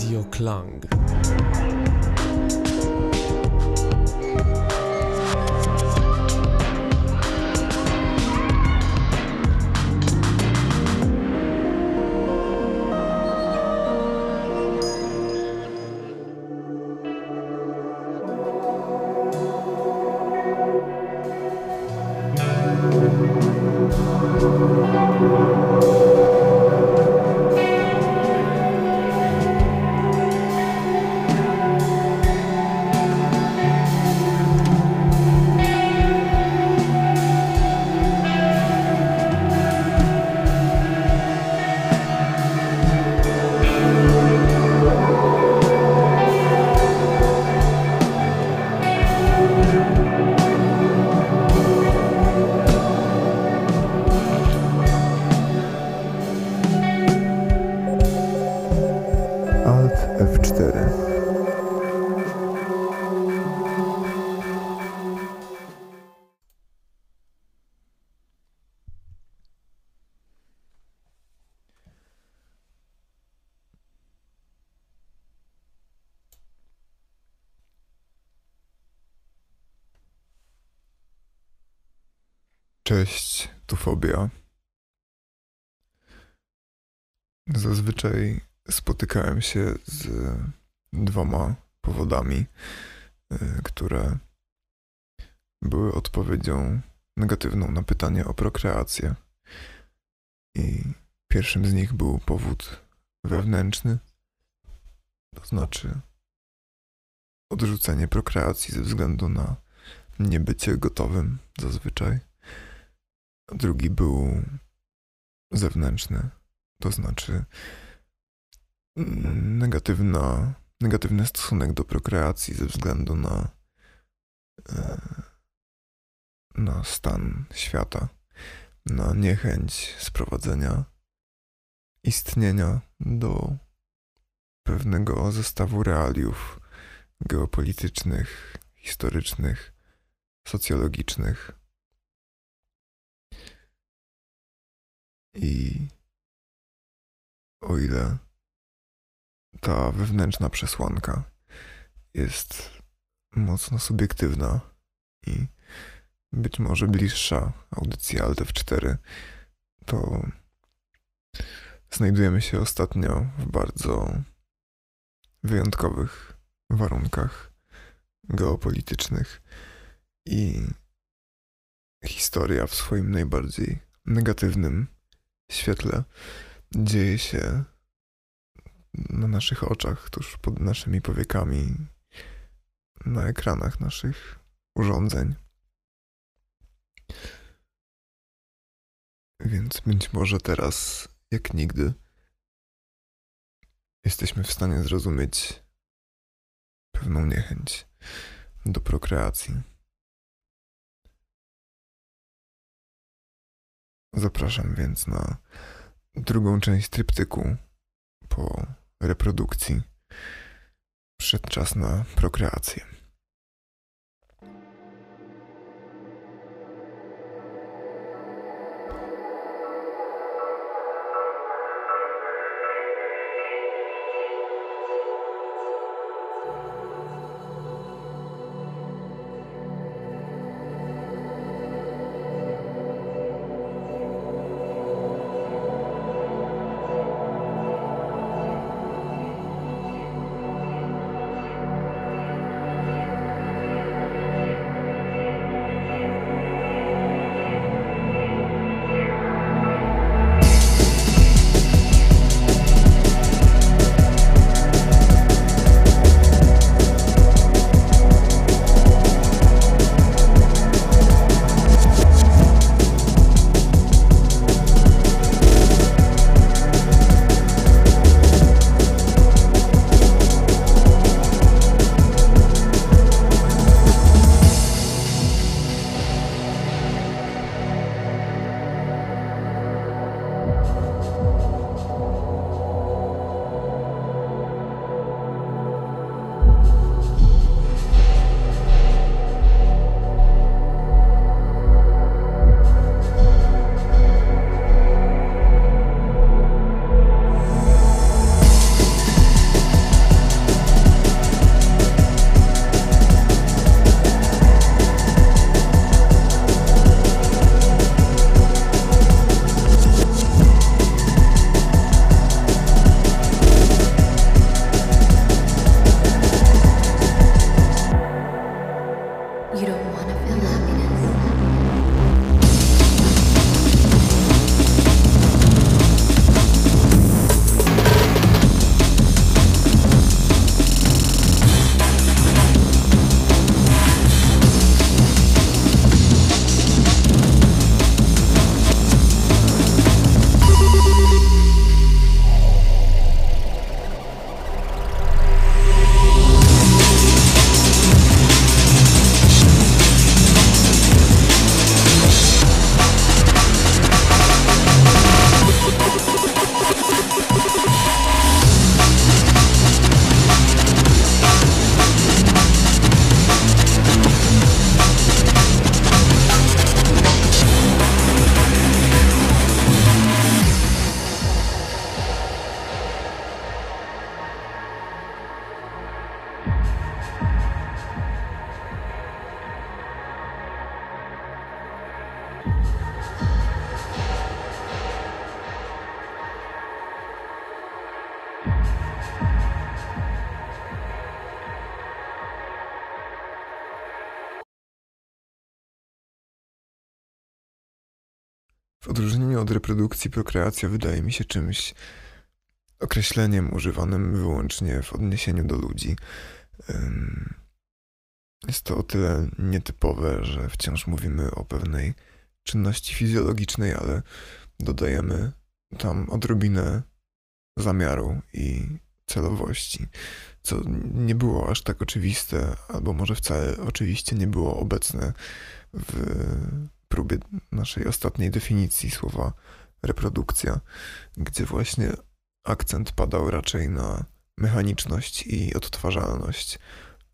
Radioklang. Się z dwoma powodami, y, które były odpowiedzią negatywną na pytanie o prokreację. I pierwszym z nich był powód wewnętrzny, to znaczy odrzucenie prokreacji ze względu na niebycie gotowym zazwyczaj. A drugi był zewnętrzny, to znaczy negatywna, negatywny stosunek do prokreacji ze względu na, e, na stan świata, na niechęć sprowadzenia istnienia do pewnego zestawu realiów geopolitycznych, historycznych, socjologicznych. I o ile ta wewnętrzna przesłanka jest mocno subiektywna i być może bliższa audycji Alt F4, to znajdujemy się ostatnio w bardzo wyjątkowych warunkach geopolitycznych i historia w swoim najbardziej negatywnym świetle dzieje się na naszych oczach, tuż pod naszymi powiekami, na ekranach naszych urządzeń. Więc być może teraz, jak nigdy, jesteśmy w stanie zrozumieć pewną niechęć do prokreacji. Zapraszam więc na drugą część tryptyku po reprodukcji. Przyszedł czas na prokreację. Od reprodukcji, prokreacja wydaje mi się czymś określeniem używanym wyłącznie w odniesieniu do ludzi. Jest to o tyle nietypowe, że wciąż mówimy o pewnej czynności fizjologicznej, ale dodajemy tam odrobinę zamiaru i celowości, co nie było aż tak oczywiste, albo może wcale oczywiście nie było obecne w próbie naszej ostatniej definicji słowa reprodukcja, gdzie właśnie akcent padał raczej na mechaniczność i odtwarzalność.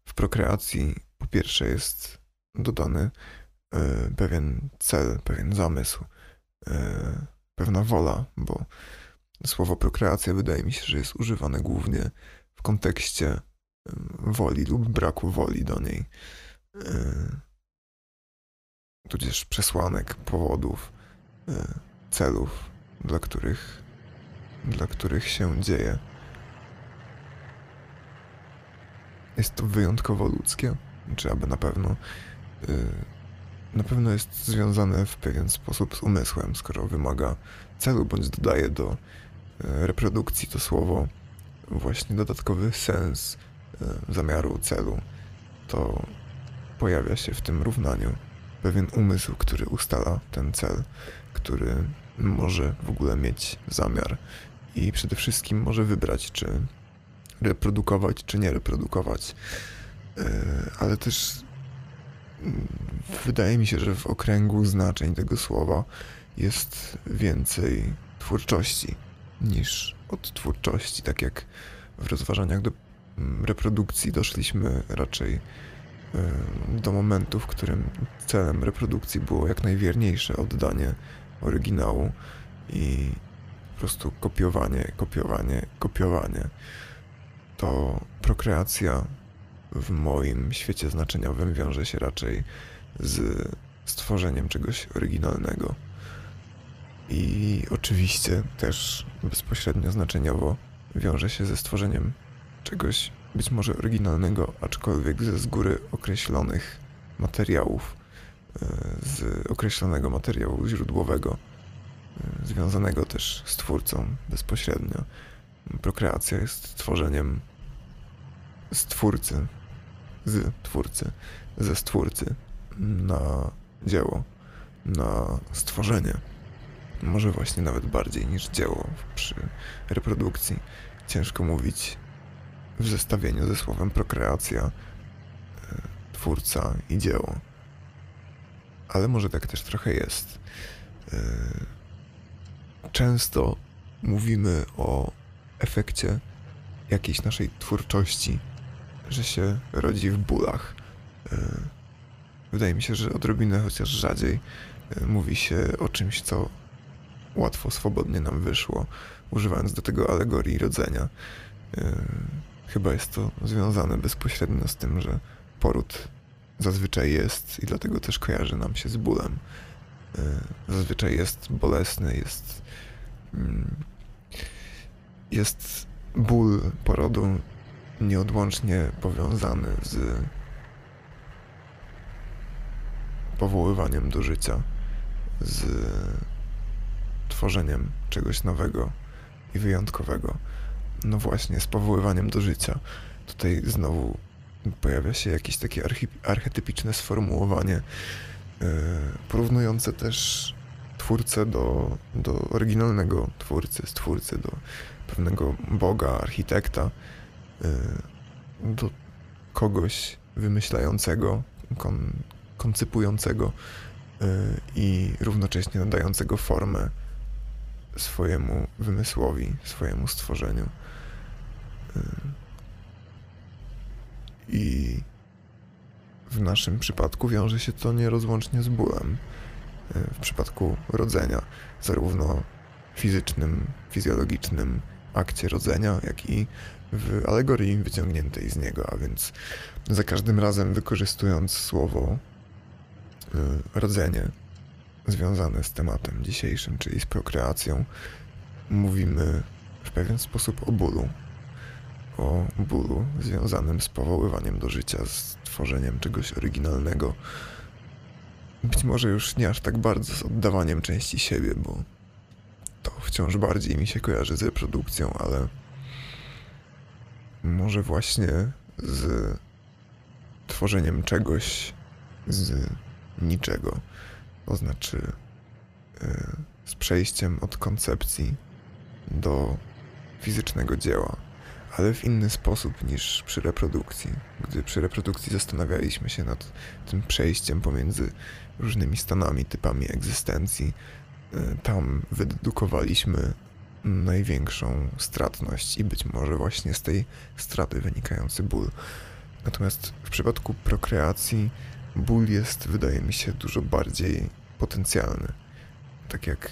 W prokreacji po pierwsze jest dodany e, pewien cel, pewien zamysł, e, pewna wola, bo słowo prokreacja wydaje mi się, że jest używane głównie w kontekście woli lub braku woli do niej. E, tudzież przesłanek, powodów, e, celów, dla których, dla których się dzieje. Jest to wyjątkowo ludzkie, czy aby na pewno. e, Na pewno jest związane w pewien sposób z umysłem, skoro wymaga celu, bądź dodaje do e, reprodukcji to słowo właśnie dodatkowy sens zamiaru, celu, to pojawia się w tym równaniu pewien umysł, który ustala ten cel, który może w ogóle mieć zamiar i przede wszystkim może wybrać, czy reprodukować, czy nie reprodukować. Yy, Ale też mm, wydaje mi się, że w okręgu znaczeń tego słowa jest więcej twórczości niż odtwórczości, tak jak w rozważaniach do mm, reprodukcji doszliśmy raczej do momentu, w którym celem reprodukcji było jak najwierniejsze oddanie oryginału i po prostu kopiowanie, kopiowanie, kopiowanie. To prokreacja w moim świecie znaczeniowym wiąże się raczej z stworzeniem czegoś oryginalnego. I oczywiście też bezpośrednio znaczeniowo wiąże się ze stworzeniem czegoś być może oryginalnego, aczkolwiek ze z góry określonych materiałów, e, z określonego materiału źródłowego, e, związanego też z twórcą bezpośrednio. Prokreacja jest tworzeniem z twórcy, z twórcy, ze stwórcy na dzieło, na stworzenie. Może właśnie nawet bardziej niż dzieło przy reprodukcji. Ciężko mówić w zestawieniu ze słowem prokreacja, e, twórca i dzieło. Ale może tak też trochę jest. E, Często mówimy o efekcie jakiejś naszej twórczości, że się rodzi w bólach. E, Wydaje mi się, że odrobinę, chociaż rzadziej, mówi się o czymś, co łatwo, swobodnie nam wyszło, używając do tego alegorii rodzenia. Chyba jest to związane bezpośrednio z tym, że poród zazwyczaj jest i dlatego też kojarzy nam się z bólem. E, Zazwyczaj jest bolesny, jest. mm, Jest ból porodu nieodłącznie powiązany z powoływaniem do życia, z tworzeniem czegoś nowego i wyjątkowego. No właśnie, z powoływaniem do życia. Tutaj znowu pojawia się jakieś takie archetypiczne sformułowanie, yy, porównujące też twórcę do, do oryginalnego twórcy, stwórcy, do pewnego boga, architekta, yy, do kogoś wymyślającego, kon, koncypującego yy, i równocześnie nadającego formę swojemu wymysłowi, swojemu stworzeniu. I w naszym przypadku wiąże się to nierozłącznie z bólem. Yy, w przypadku rodzenia, zarówno fizycznym, fizjologicznym akcie rodzenia, jak i w alegorii wyciągniętej z niego, a więc za każdym razem wykorzystując słowo y, rodzenie związane z tematem dzisiejszym, czyli z prokreacją, mówimy w pewien sposób o bólu. O bólu związanym z powoływaniem do życia, z tworzeniem czegoś oryginalnego. Być może już nie aż tak bardzo z oddawaniem części siebie, bo to wciąż bardziej mi się kojarzy z reprodukcją, ale może właśnie z tworzeniem czegoś z niczego. To znaczy yy, z przejściem od koncepcji do fizycznego dzieła, ale w inny sposób niż przy reprodukcji. Gdy przy reprodukcji zastanawialiśmy się nad tym przejściem pomiędzy różnymi stanami, typami egzystencji, yy, tam wydedukowaliśmy największą stratność i być może właśnie z tej straty wynikający ból. Natomiast w przypadku prokreacji ból jest, wydaje mi się, dużo bardziej potencjalny. Tak jak e,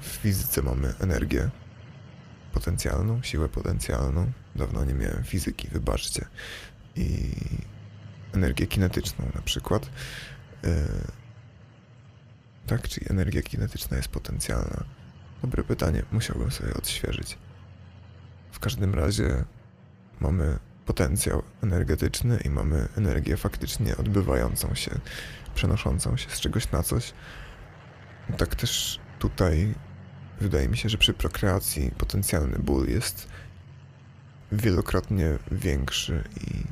w fizyce mamy energię potencjalną, siłę potencjalną. Dawno nie miałem fizyki, wybaczcie. I energię kinetyczną na przykład. Yy, tak, czyli energia kinetyczna jest potencjalna. Dobre pytanie, musiałbym sobie odświeżyć. W każdym razie mamy potencjał energetyczny i mamy energię faktycznie odbywającą się, przenoszącą się z czegoś na coś. Tak też tutaj wydaje mi się, że przy prokreacji potencjalny ból jest wielokrotnie większy i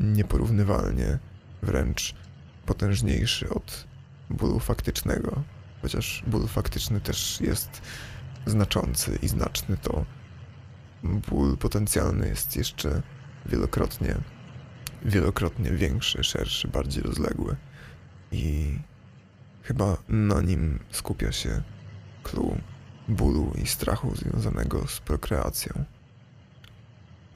nieporównywalnie wręcz potężniejszy od bólu faktycznego. Chociaż ból faktyczny też jest znaczący i znaczny, to ból potencjalny jest jeszcze wielokrotnie, wielokrotnie większy, szerszy, bardziej rozległy. I chyba na nim skupia się clue bólu i strachu związanego z prokreacją.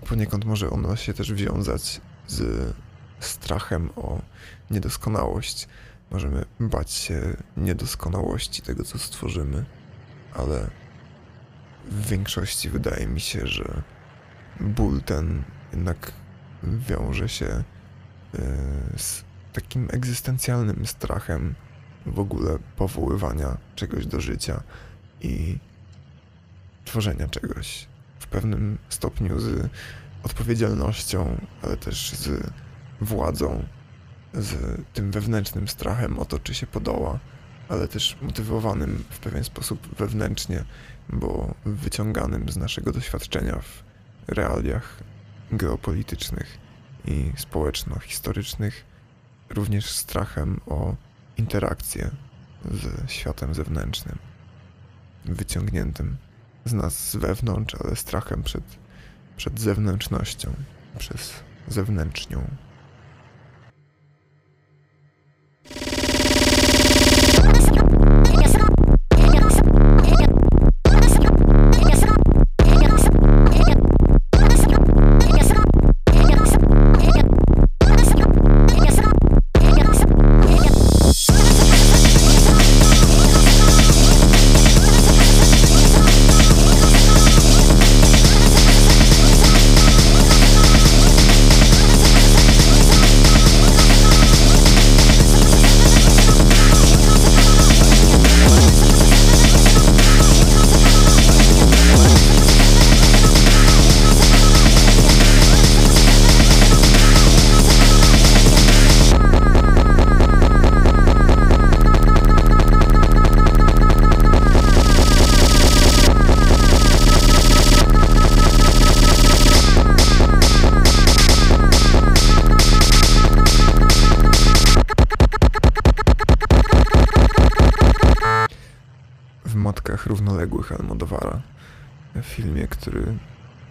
Poniekąd może ono się też wiązać z strachem o niedoskonałość. Możemy bać się niedoskonałości tego, co stworzymy, ale w większości wydaje mi się, że ból ten jednak wiąże się e, z takim egzystencjalnym strachem w ogóle powoływania czegoś do życia i tworzenia czegoś pewnym stopniu z odpowiedzialnością, ale też z władzą, z tym wewnętrznym strachem o to, czy się podoła, ale też motywowanym w pewien sposób wewnętrznie, bo wyciąganym z naszego doświadczenia w realiach geopolitycznych i społeczno-historycznych, również strachem o interakcję z światem zewnętrznym, wyciągniętym z nas z wewnątrz, ale strachem przed, przed zewnętrznością, przez zewnętrznią.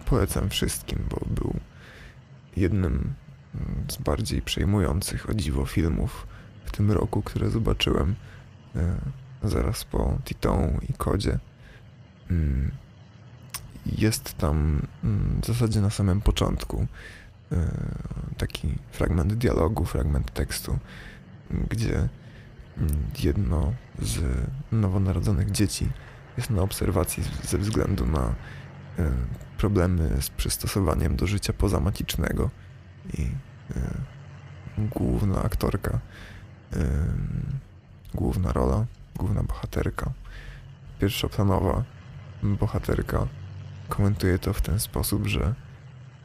Polecam wszystkim, bo był jednym z bardziej przejmujących o dziwo filmów w tym roku, które zobaczyłem e, zaraz po Titą i Kodzie. Mm, jest tam mm, w zasadzie na samym początku e, taki fragment dialogu, fragment tekstu, gdzie mm, jedno z nowonarodzonych dzieci jest na obserwacji ze względu na problemy z przystosowaniem do życia pozamaticznego i e, główna aktorka, główna rola, główna bohaterka, pierwszoplanowa bohaterka komentuje to w ten sposób, że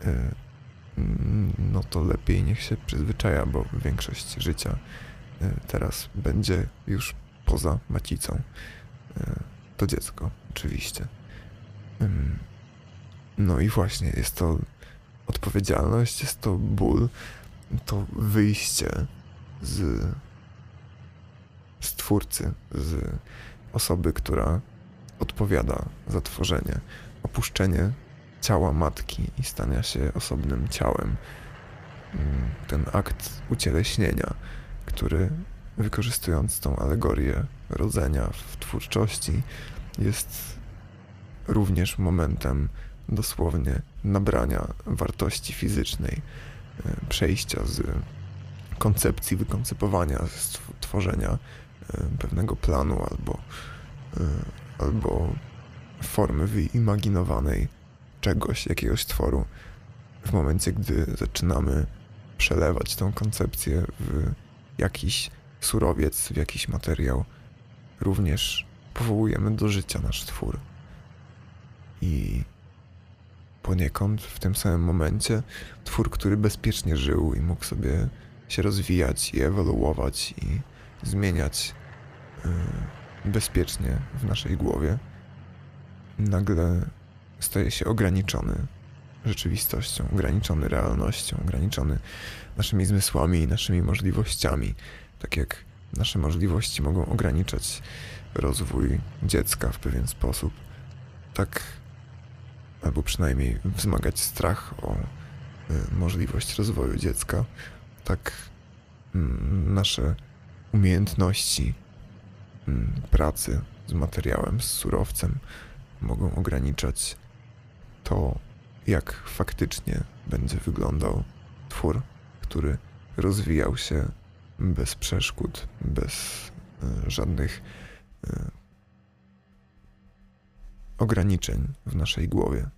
e, no to lepiej niech się przyzwyczaja, bo większość życia e, teraz będzie już poza macicą. E, to dziecko, oczywiście. No i właśnie, jest to odpowiedzialność, jest to ból, to wyjście z, z twórcy, z osoby, która odpowiada za tworzenie, opuszczenie ciała matki i stania się osobnym ciałem. Mm, ten akt ucieleśnienia, który wykorzystując tą alegorię rodzenia w twórczości, jest również momentem dosłownie nabrania wartości fizycznej, e, przejścia z koncepcji, wykoncypowania, z tworzenia e, pewnego planu albo, e, albo formy wyimaginowanej czegoś, jakiegoś tworu, w momencie, gdy zaczynamy przelewać tą koncepcję w jakiś surowiec, w jakiś materiał, również powołujemy do życia nasz twór. I poniekąd w tym samym momencie twór, który bezpiecznie żył i mógł sobie się rozwijać i ewoluować i zmieniać yy, bezpiecznie w naszej głowie, nagle staje się ograniczony rzeczywistością, ograniczony realnością, ograniczony naszymi zmysłami i naszymi możliwościami. Tak jak nasze możliwości mogą ograniczać rozwój dziecka w pewien sposób, tak albo przynajmniej wzmagać strach o y, możliwość rozwoju dziecka, tak y, nasze umiejętności y, pracy z materiałem, z surowcem mogą ograniczać to, jak faktycznie będzie wyglądał twór, który rozwijał się bez przeszkód, bez y, żadnych y, ograniczeń w naszej głowie.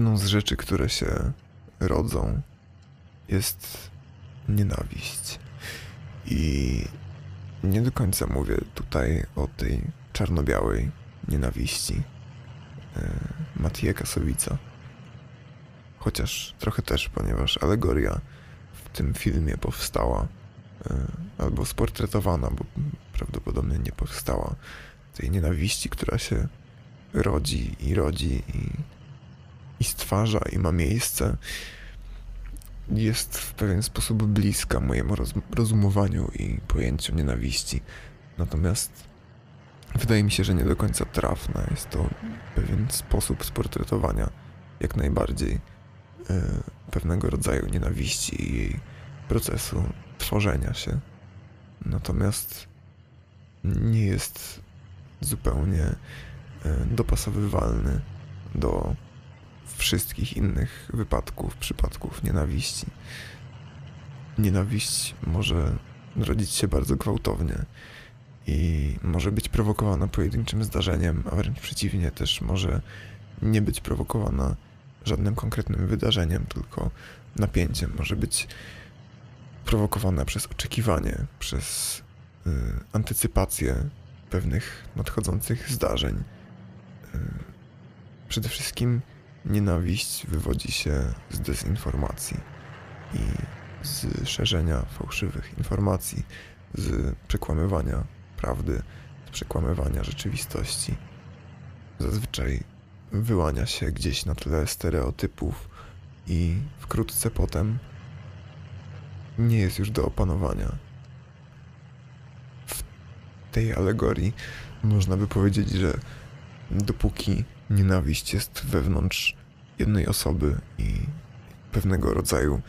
Jedną z rzeczy, które się rodzą, jest nienawiść. I nie do końca mówię tutaj o tej czarno-białej nienawiści e, Matije Kasowica. Chociaż trochę też, ponieważ alegoria w tym filmie powstała, e, albo sportretowana, bo prawdopodobnie nie powstała, tej nienawiści, która się rodzi i rodzi i, i stwarza i ma miejsce, jest w pewien sposób bliska mojemu roz, rozumowaniu i pojęciu nienawiści. Natomiast wydaje mi się, że nie do końca trafna. Jest to pewien sposób sportretowania jak najbardziej e, pewnego rodzaju nienawiści i jej procesu tworzenia się. Natomiast nie jest zupełnie e, dopasowywalny do wszystkich innych wypadków, przypadków nienawiści. Nienawiść może rodzić się bardzo gwałtownie i może być prowokowana pojedynczym zdarzeniem, a wręcz przeciwnie, też może nie być prowokowana żadnym konkretnym wydarzeniem, tylko napięciem. Może być prowokowana przez oczekiwanie, przez y, antycypację pewnych nadchodzących zdarzeń. Y, przede wszystkim Nienawiść wywodzi się z dezinformacji i z szerzenia fałszywych informacji, z przekłamywania prawdy, z przekłamywania rzeczywistości. Zazwyczaj wyłania się gdzieś na tle stereotypów i wkrótce potem nie jest już do opanowania. W tej alegorii można by powiedzieć, że dopóki nienawiść jest wewnątrz jednej osoby i pewnego rodzaju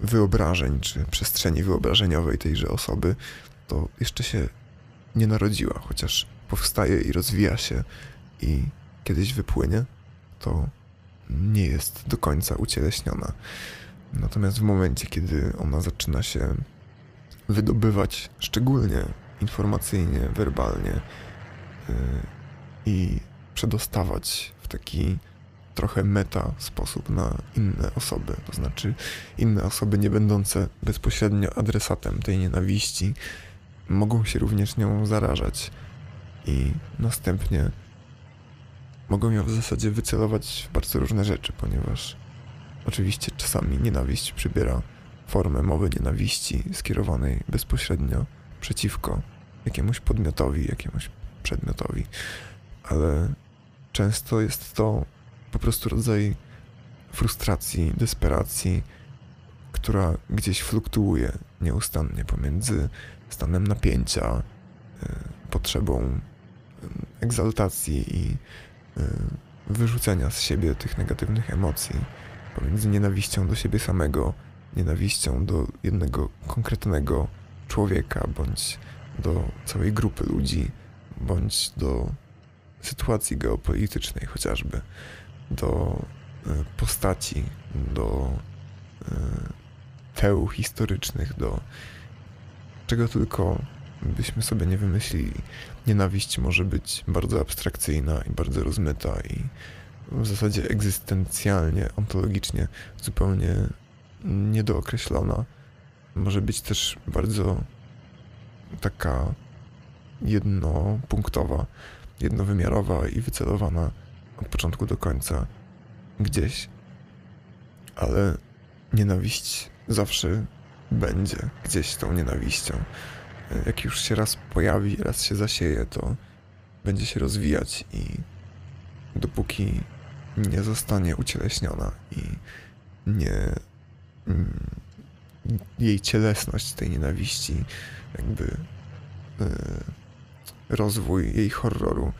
wyobrażeń czy przestrzeni wyobrażeniowej tejże osoby, to jeszcze się nie narodziła, chociaż powstaje i rozwija się i kiedyś wypłynie, to nie jest do końca ucieleśniona. Natomiast w momencie, kiedy ona zaczyna się wydobywać, szczególnie informacyjnie, werbalnie yy, i przedostawać w taki trochę meta sposób na inne osoby, to znaczy inne osoby nie będące bezpośrednio adresatem tej nienawiści mogą się również nią zarażać i następnie mogą ją w zasadzie wycelować w bardzo różne rzeczy, ponieważ oczywiście czasami nienawiść przybiera formę mowy nienawiści skierowanej bezpośrednio przeciwko jakiemuś podmiotowi, jakiemuś przedmiotowi, ale często jest to po prostu rodzaj frustracji, desperacji, która gdzieś fluktuuje nieustannie pomiędzy stanem napięcia, y, potrzebą y, egzaltacji i y, wyrzucenia z siebie tych negatywnych emocji, pomiędzy nienawiścią do siebie samego, nienawiścią do jednego konkretnego człowieka, bądź do całej grupy ludzi, bądź do sytuacji geopolitycznej chociażby, do e, postaci, do teł historycznych, do czego tylko byśmy sobie nie wymyślili. Nienawiść może być bardzo abstrakcyjna i bardzo rozmyta i w zasadzie egzystencjalnie, ontologicznie zupełnie niedookreślona. Może być też bardzo taka jednopunktowa, jednowymiarowa i wycelowana od początku do końca gdzieś. Ale nienawiść zawsze będzie gdzieś tą nienawiścią. Jak już się raz pojawi, raz się zasieje, to będzie się rozwijać i dopóki nie zostanie ucieleśniona i nie mm, jej cielesność tej nienawiści jakby y, rozwój jej horroru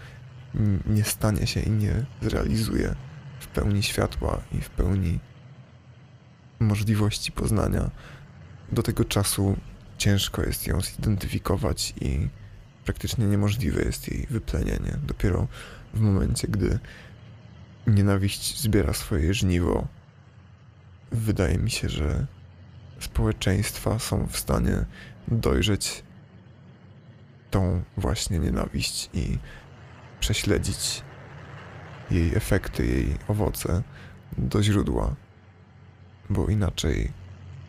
nie stanie się i nie zrealizuje w pełni światła i w pełni możliwości poznania. Do tego czasu ciężko jest ją zidentyfikować i praktycznie niemożliwe jest jej wyplenienie. Dopiero w momencie, gdy nienawiść zbiera swoje żniwo, wydaje mi się, że społeczeństwa są w stanie dojrzeć tą właśnie nienawiść i prześledzić jej efekty, jej owoce do źródła, bo inaczej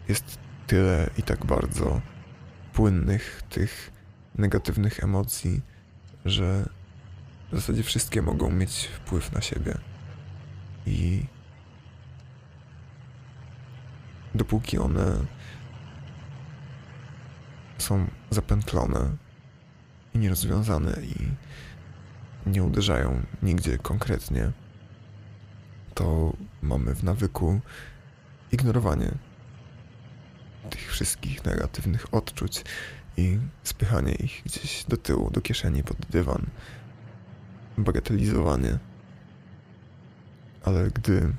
jest tyle i tak bardzo płynnych tych negatywnych emocji, że w zasadzie wszystkie mogą mieć wpływ na siebie. I dopóki one są zapętlone i nierozwiązane i nie uderzają nigdzie konkretnie, to mamy w nawyku ignorowanie tych wszystkich negatywnych odczuć i spychanie ich gdzieś do tyłu, do kieszeni, pod dywan, bagatelizowanie. Ale gdy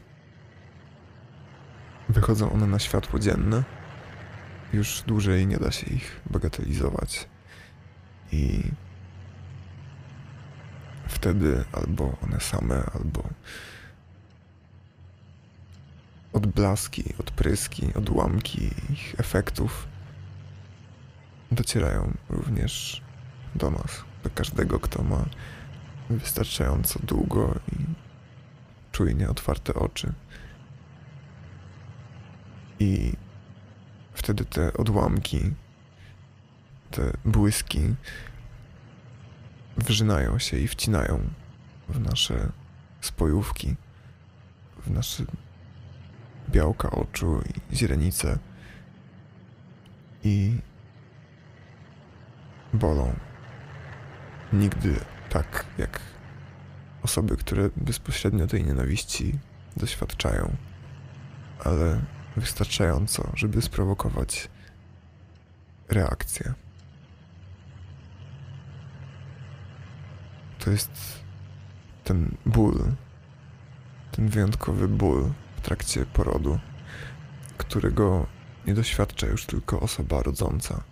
wychodzą one na światło dzienne, już dłużej nie da się ich bagatelizować. I wtedy albo one same, albo odblaski, odpryski, odłamki ich efektów docierają również do nas, do każdego, kto ma wystarczająco długo i czujnie otwarte oczy. I wtedy te odłamki, te błyski wrzynają się i wcinają w nasze spojówki, w nasze białka oczu i źrenice i bolą. Nigdy tak jak osoby, które bezpośrednio tej nienawiści doświadczają, ale wystarczająco, żeby sprowokować reakcję. To jest ten ból, ten wyjątkowy ból w trakcie porodu, którego nie doświadcza już tylko osoba rodząca.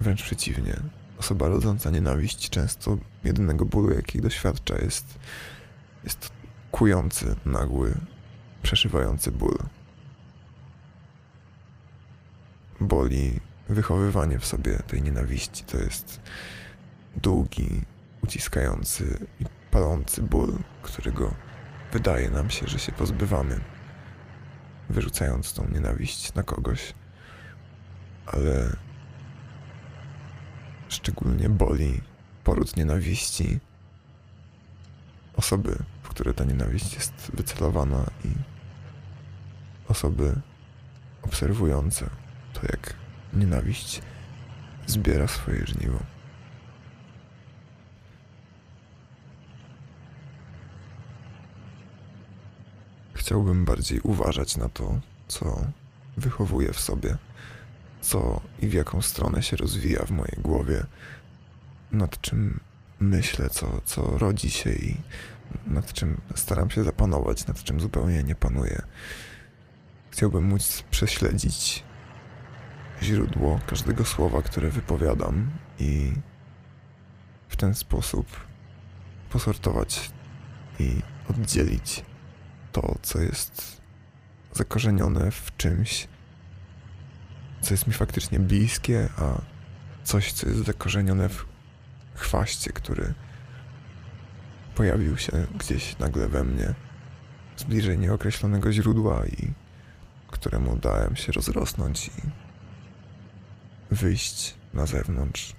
Wręcz przeciwnie, osoba rodząca nienawiść często jedynego bólu, jaki doświadcza, jest, jest kujący, nagły, przeszywający ból. Boli wychowywanie w sobie tej nienawiści. To jest długi, uciskający i palący ból, którego wydaje nam się, że się pozbywamy, wyrzucając tą nienawiść na kogoś. Ale szczególnie boli poród nienawiści osoby, w które ta nienawiść jest wycelowana i osoby obserwujące to, jak nienawiść zbiera swoje żniwo. Chciałbym bardziej uważać na to, co wychowuję w sobie, co i w jaką stronę się rozwija w mojej głowie, nad czym myślę, co, co rodzi się i nad czym staram się zapanować, nad czym zupełnie nie panuję. Chciałbym móc prześledzić źródło każdego słowa, które wypowiadam i w ten sposób posortować i oddzielić to, co jest zakorzenione w czymś, co jest mi faktycznie bliskie, a coś, co jest zakorzenione w chwaście, który pojawił się gdzieś nagle we mnie z bliżej nieokreślonego źródła i któremu dałem się rozrosnąć i wyjść na zewnątrz,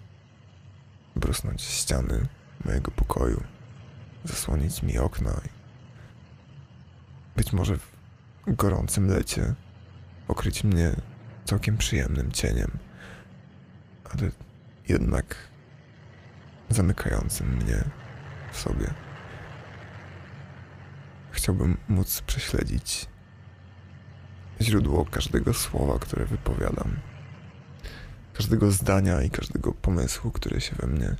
brusnąć ściany mojego pokoju, zasłonić mi okna i być może w gorącym lecie okryć mnie całkiem przyjemnym cieniem, ale jednak zamykającym mnie w sobie. Chciałbym móc prześledzić źródło każdego słowa, które wypowiadam, każdego zdania i każdego pomysłu, który się we mnie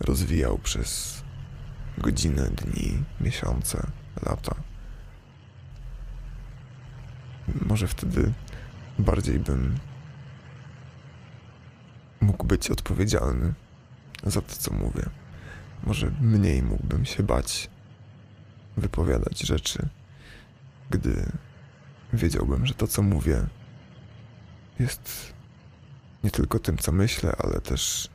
rozwijał przez godziny, dni, miesiące, lata. Może wtedy bardziej bym mógł być odpowiedzialny za to, co mówię. Może mniej mógłbym się bać wypowiadać rzeczy, gdy wiedziałbym, że to, co mówię, jest nie tylko tym, co myślę, ale też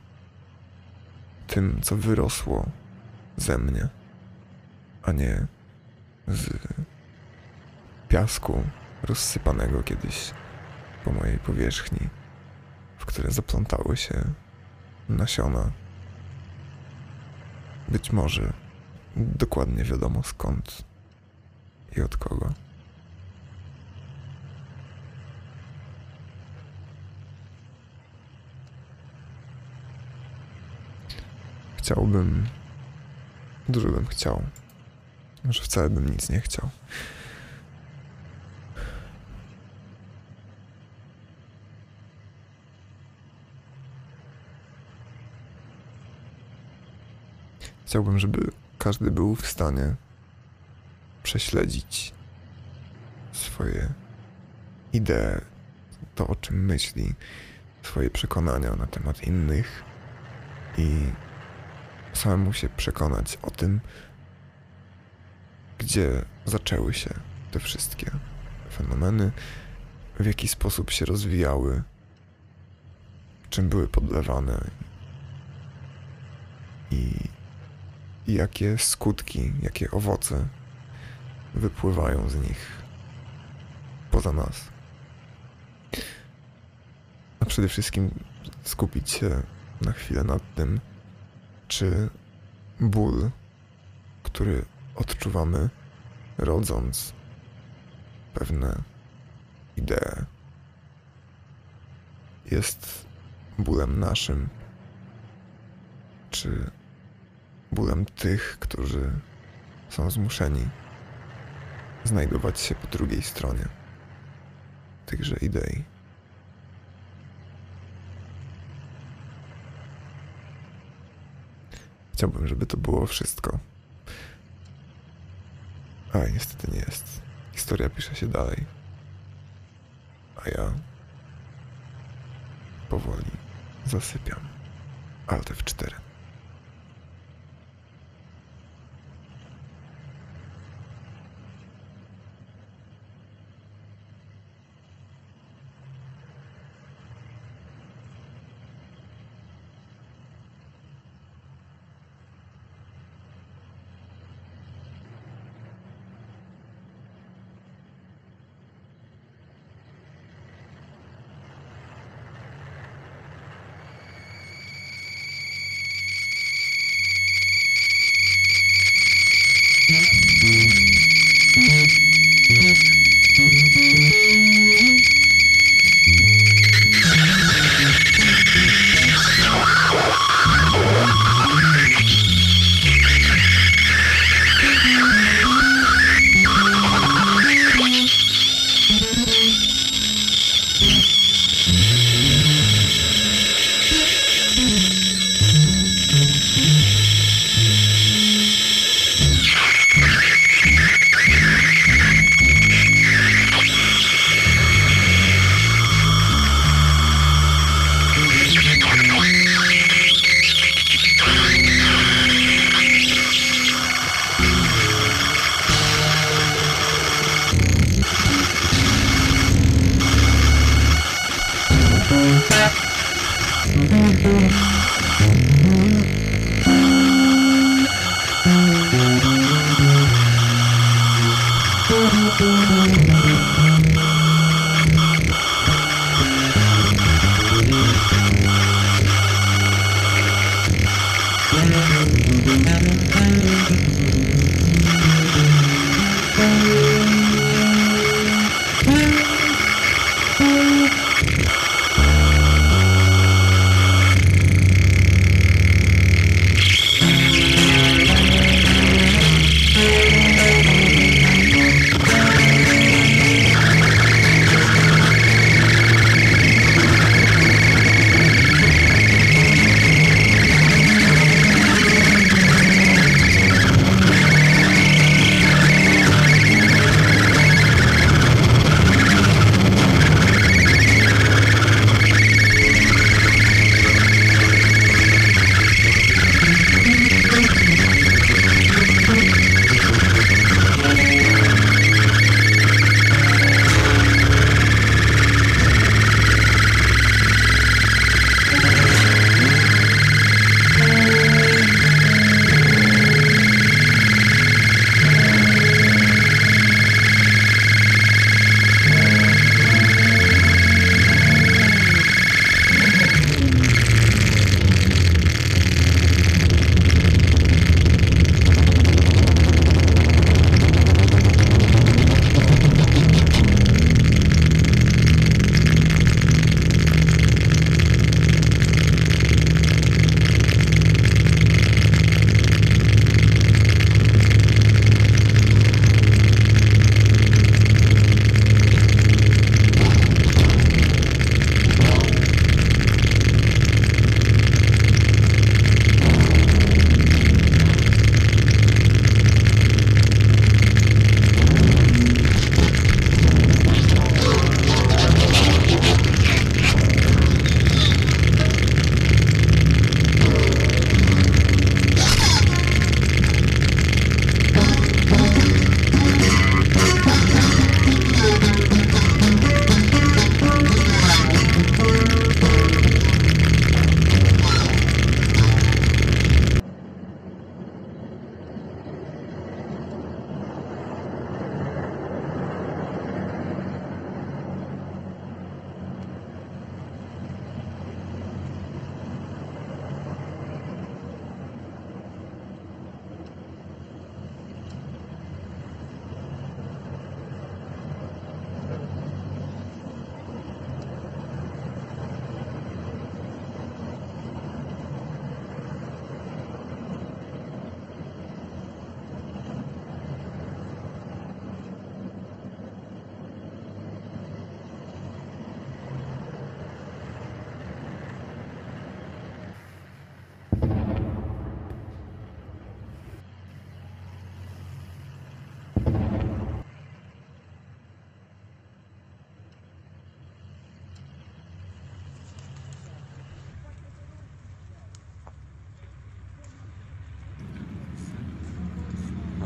tym, co wyrosło ze mnie, a nie z piasku rozsypanego kiedyś po mojej powierzchni, w które zaplątały się nasiona. Być może dokładnie wiadomo skąd i od kogo. Chciałbym. Dużo bym chciał. Może wcale bym nic nie chciał. Chciałbym, żeby każdy był w stanie prześledzić swoje idee, to o czym myśli, swoje przekonania na temat innych i samemu się przekonać o tym, gdzie zaczęły się te wszystkie fenomeny, w jaki sposób się rozwijały, czym były podlewane i, i jakie skutki, jakie owoce wypływają z nich poza nas. A przede wszystkim skupić się na chwilę nad tym, czy ból, który odczuwamy, rodząc pewne idee, jest bólem naszym, czy bólem tych, którzy są zmuszeni znajdować się po drugiej stronie tychże idei. Chciałbym, żeby to było wszystko. Ale niestety nie jest. Historia pisze się dalej. A ja powoli zasypiam. Alt F4.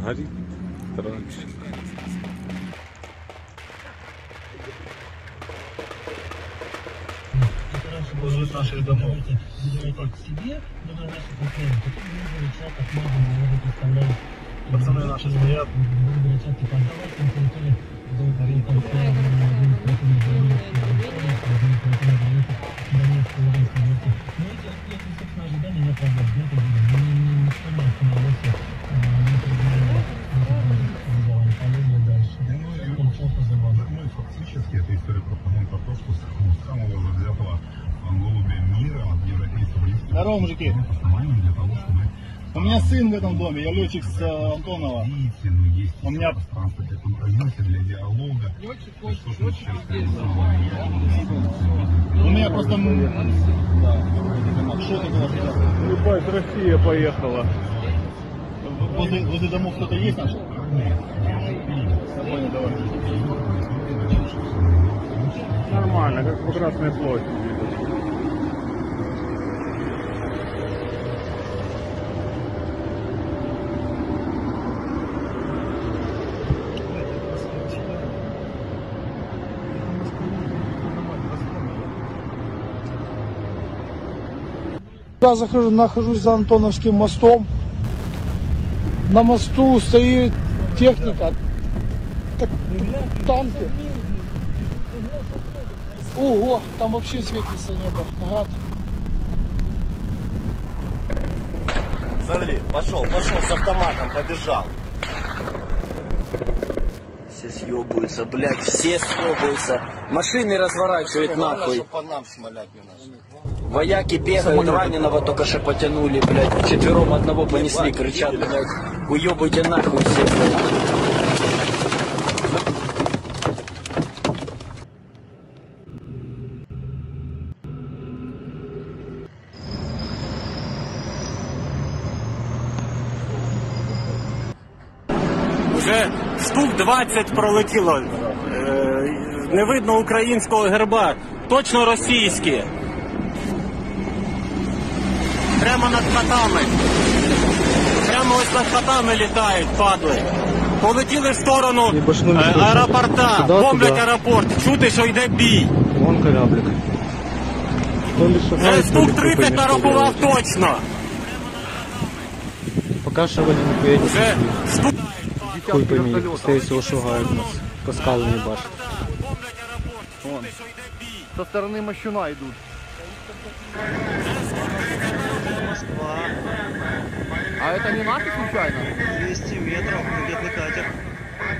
горить раньше. возле наших домов. Забирайте к себе, думаю, наши проблемы. Такие люди летят, как много, много представляют. Пацаны наши стоят. Люди летят, типа, давайте на территории долго рынка. Ну, эти, собственно, ожидания не оправдались. Никто не остановился. И фактически это история про погон картошку с ну, самого завзятого голубя мира от европейского есть Здорово, мужики. для того, чтобы У меня сын в этом доме, я летчик с э, Антонова. видите, ну, есть У меня- пространство для компромисса, для диалога. То то, что самое я У меня просто... Да. Что такое Россия поехала. Возле, возле домов кто-то есть наш? Я понял, давай. Нормально, как по площади. Я захожу, нахожусь за Антоновским мостом. На мосту стоит техника. Танки. Ого, там вообще светится небо. Гад. Смотри, пошел, пошел с автоматом, побежал. Все съебываются, блядь, все съебываются. Машины разворачивают нахуй. по нам шмалять не надо. Вояки бегают, раненого только что потянули, блядь. Четвером одного понесли, кричат, блядь. Уебайте нахуй все, блядь. 20 пролетіло. Е, Не видно українського герба. Точно російські. Прямо над хатами. Прямо ось над хатами літають, падли. Полетіли в сторону е, аеропорта, бомблять аеропорт. Чути, що йде бій. Вон кораблик. То ли Вже шагает, то штук ли 30 купе не нарахував точно. Пока что они нихуя не Вже штук Хуй бы мій, скорее всього шугають нас. По скалу не бачить. Вон. Со сторони мощуна йдуть. Москва. А это не наши случайно? 200 метров, ракетный катер.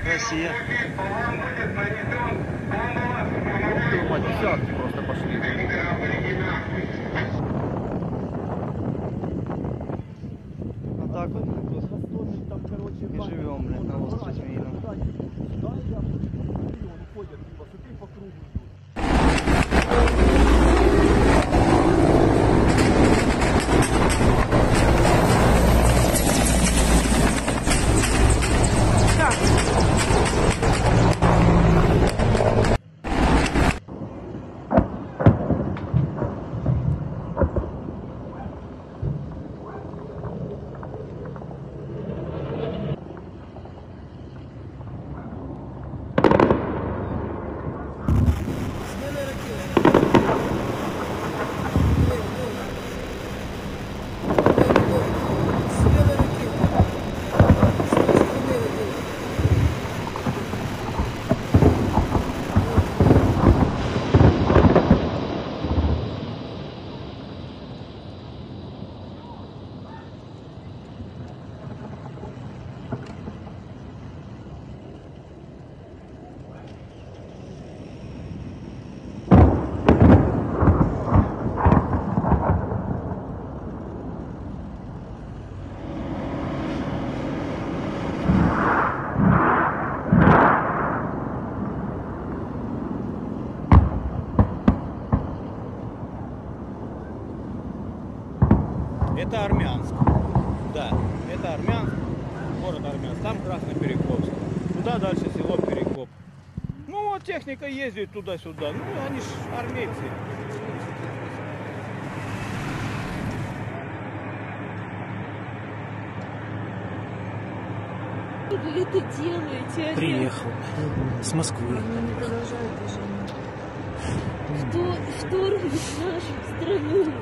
Россия. Ух ты, мать, десятки просто пошли. Атаку. И живем, блядь, на остров Мина. Техника ездит туда-сюда. Ну они ж армейцы. вы это делаете, Олег? Приехал. С Москвы. Кто вторглись в нашу страну?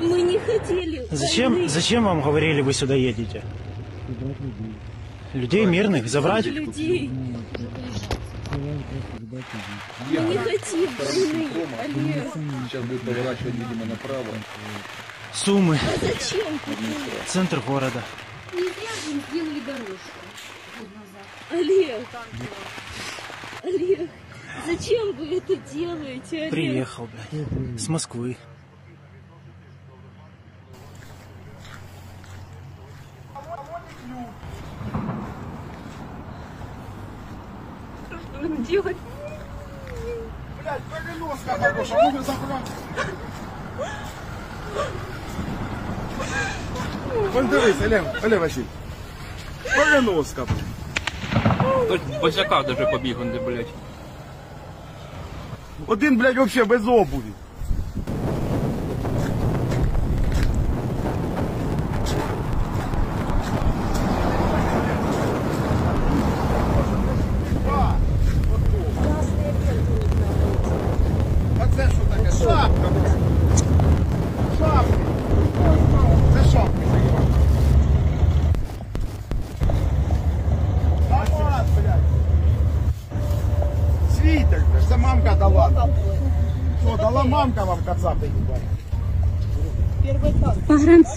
Мы не хотели Зачем, войны. зачем вам говорили, вы сюда едете? Людей мирных забрать? людей? Мы не хотим. Сейчас будет поворачивать, видимо, направо. Суммы. А зачем? Центр города. Не зря же им сделали дорожку. Олег. Олег, зачем вы это делаете, Олег? Приехал, блядь. С Москвы. Нам делать? Блядь, переноска хороша, ну ви забрати. Вон дивись, Олег, Олег Василь. Переноска, блядь. Босяка даже побіг, он, блядь. Один, блядь, вообще без обуви.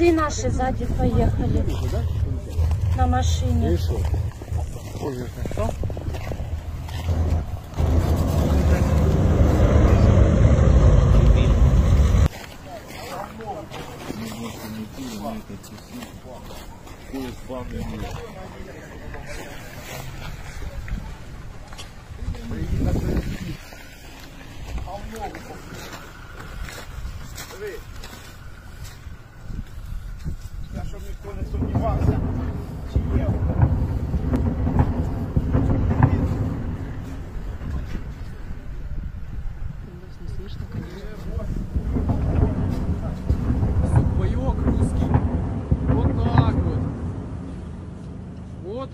Погранцы наши сзади поехали. На машине. Та,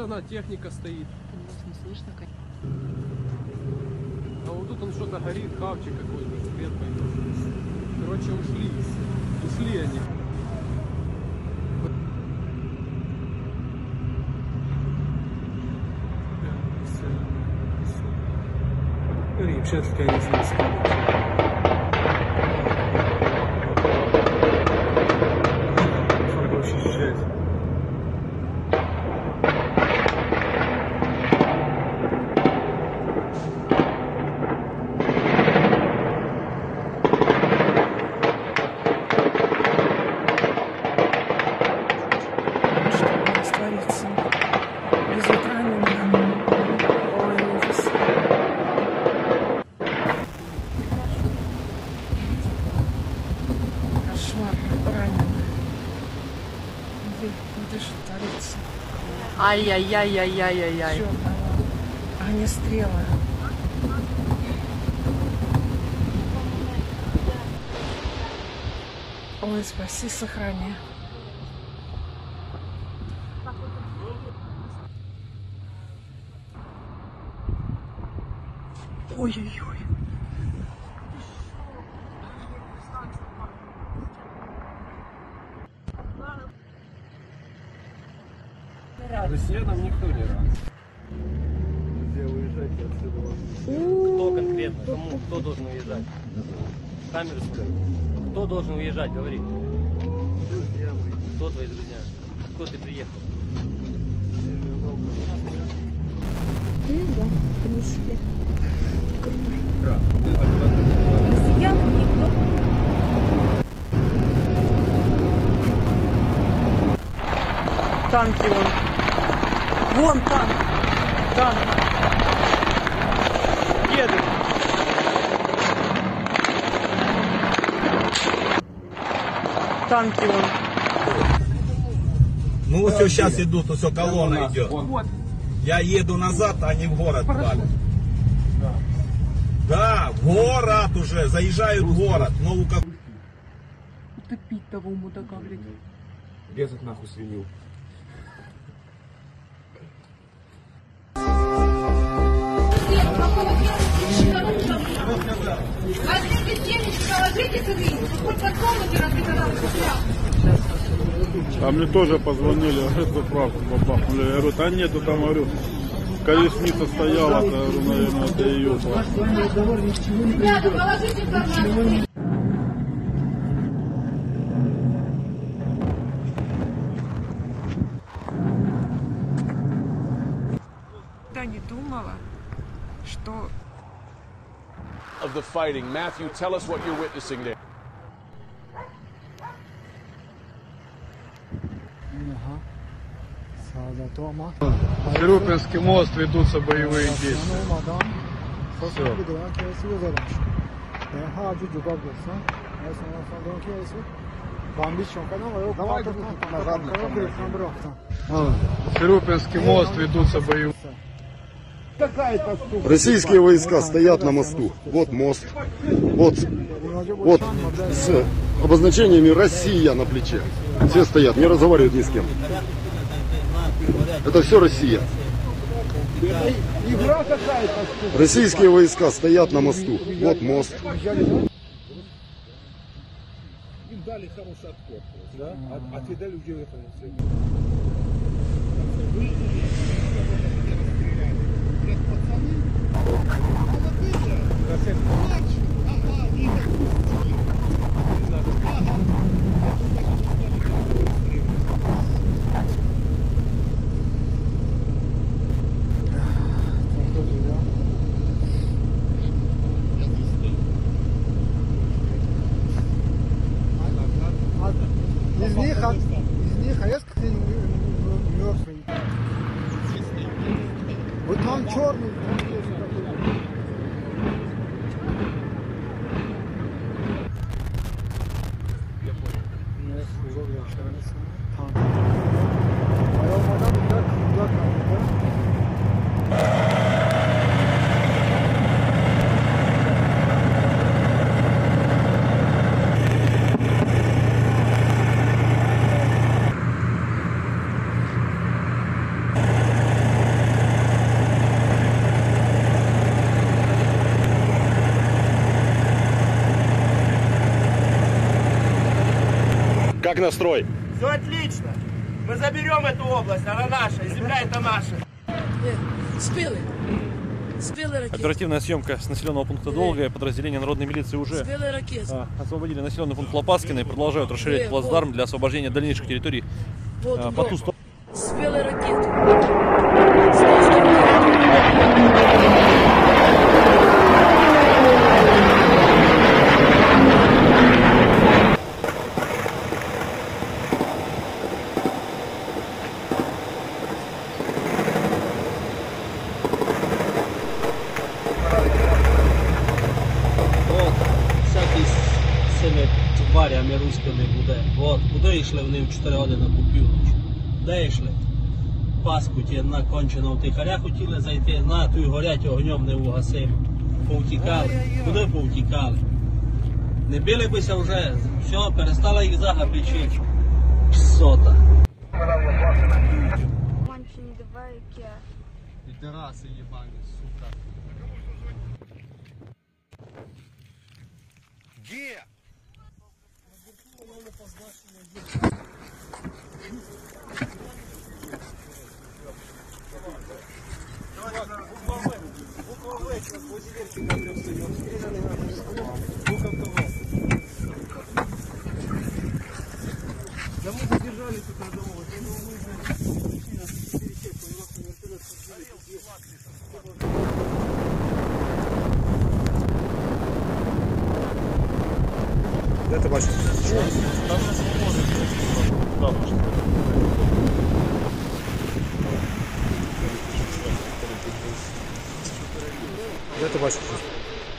она, техника стоит. А вот тут он что-то горит, хавчик какой-то, свет пойдет. Короче, ушли. Ушли они. Вообще такая Ай-яй-яй-яй-яй-яй. Чё, Огнестрелы. Ой, спаси, сохрани. Ой-ой-ой. Россиянам никто не рад. Где уезжайте отсюда? Кто конкретно? Кому? Кто должен уезжать? Камеру скажи. Кто должен уезжать, говори. Друзья мои. Кто твои друзья? Откуда ты приехал? Да, в принципе. Россиянам никто Танки вон. Вон танк. Танк. Едет. Танки вон. Ну вот все сейчас идут, все колонна идет. Я еду назад, а они в город валят. Да, в город уже, заезжают в город. Ну, как... Утопить того мудака, блядь. Резать нахуй свинью. Мне тоже позвонили, говорят, заправку бабахнули. Я говорю, да нету там, говорю, колесница стояла, то, говорю, наверное, это ее. Ребята, положите информацию. Не думала, что of the fighting. Matthew, tell us what you're witnessing there. Сирупинский мост ведутся боевые действия. Сирупинский мост ведутся боевые. Российские войска стоят на мосту. Вот мост. Вот, вот с обозначениями Россия на плече. Все стоят, не разговаривают ни с кем. Это все Россия. Российские войска стоят на мосту. Вот мост. Им дали хороший отпор, да? А, а те дали где это все. Из них, а- из них резко мертвый. Вот там черный. Как настрой? Все отлично. Мы заберем эту область, она наша, земля это наша. Спелый. Спелый ракет. Оперативная съемка с населенного пункта Долгое. Подразделения народной милиции уже а, освободили населенный пункт Лопаскина и продолжают расширять плацдарм для освобождения дальнейших территорий Вот, а, по ту сторону. Спелый ракет. Кончено втихаря хотіли зайти, на ту й горять огнем не угасимо. Повтікали. Куди повтікали? Не били бися вже, все, перестала їх зага печити. Псота. тераси, єбані, сука.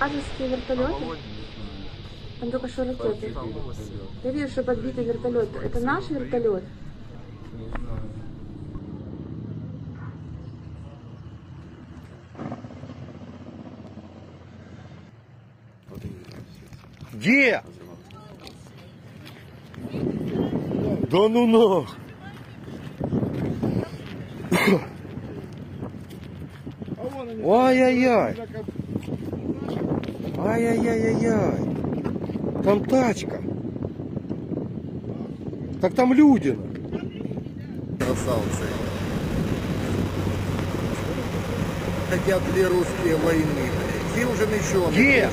Азовские вертолеты? Там только что ракеты. Я вижу, что подбитый вертолет. Это наш вертолет? Где? Да ну нах! Ой-ой-ой! Ай-яй-яй-яй-яй. Там тачка. Так там люди. Красавцы. Хотят ли русские войны? Сил же еще. Где?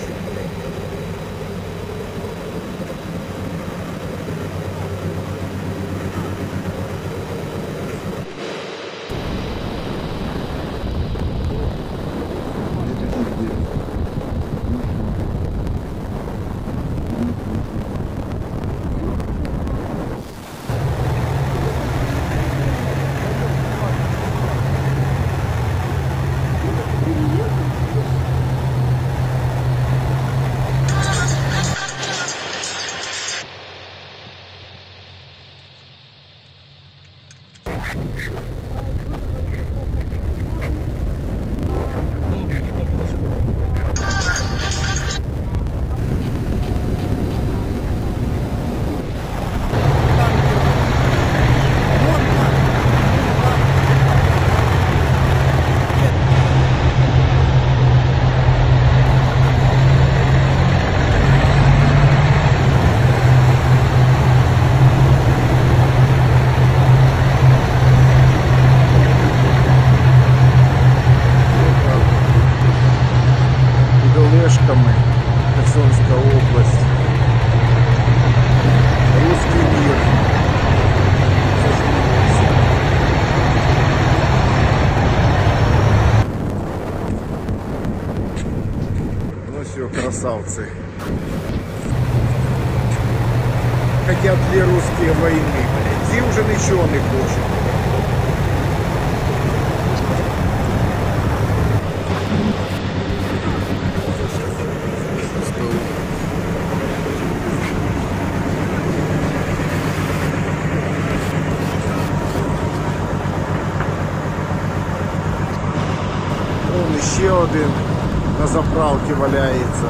валяется.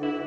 Alt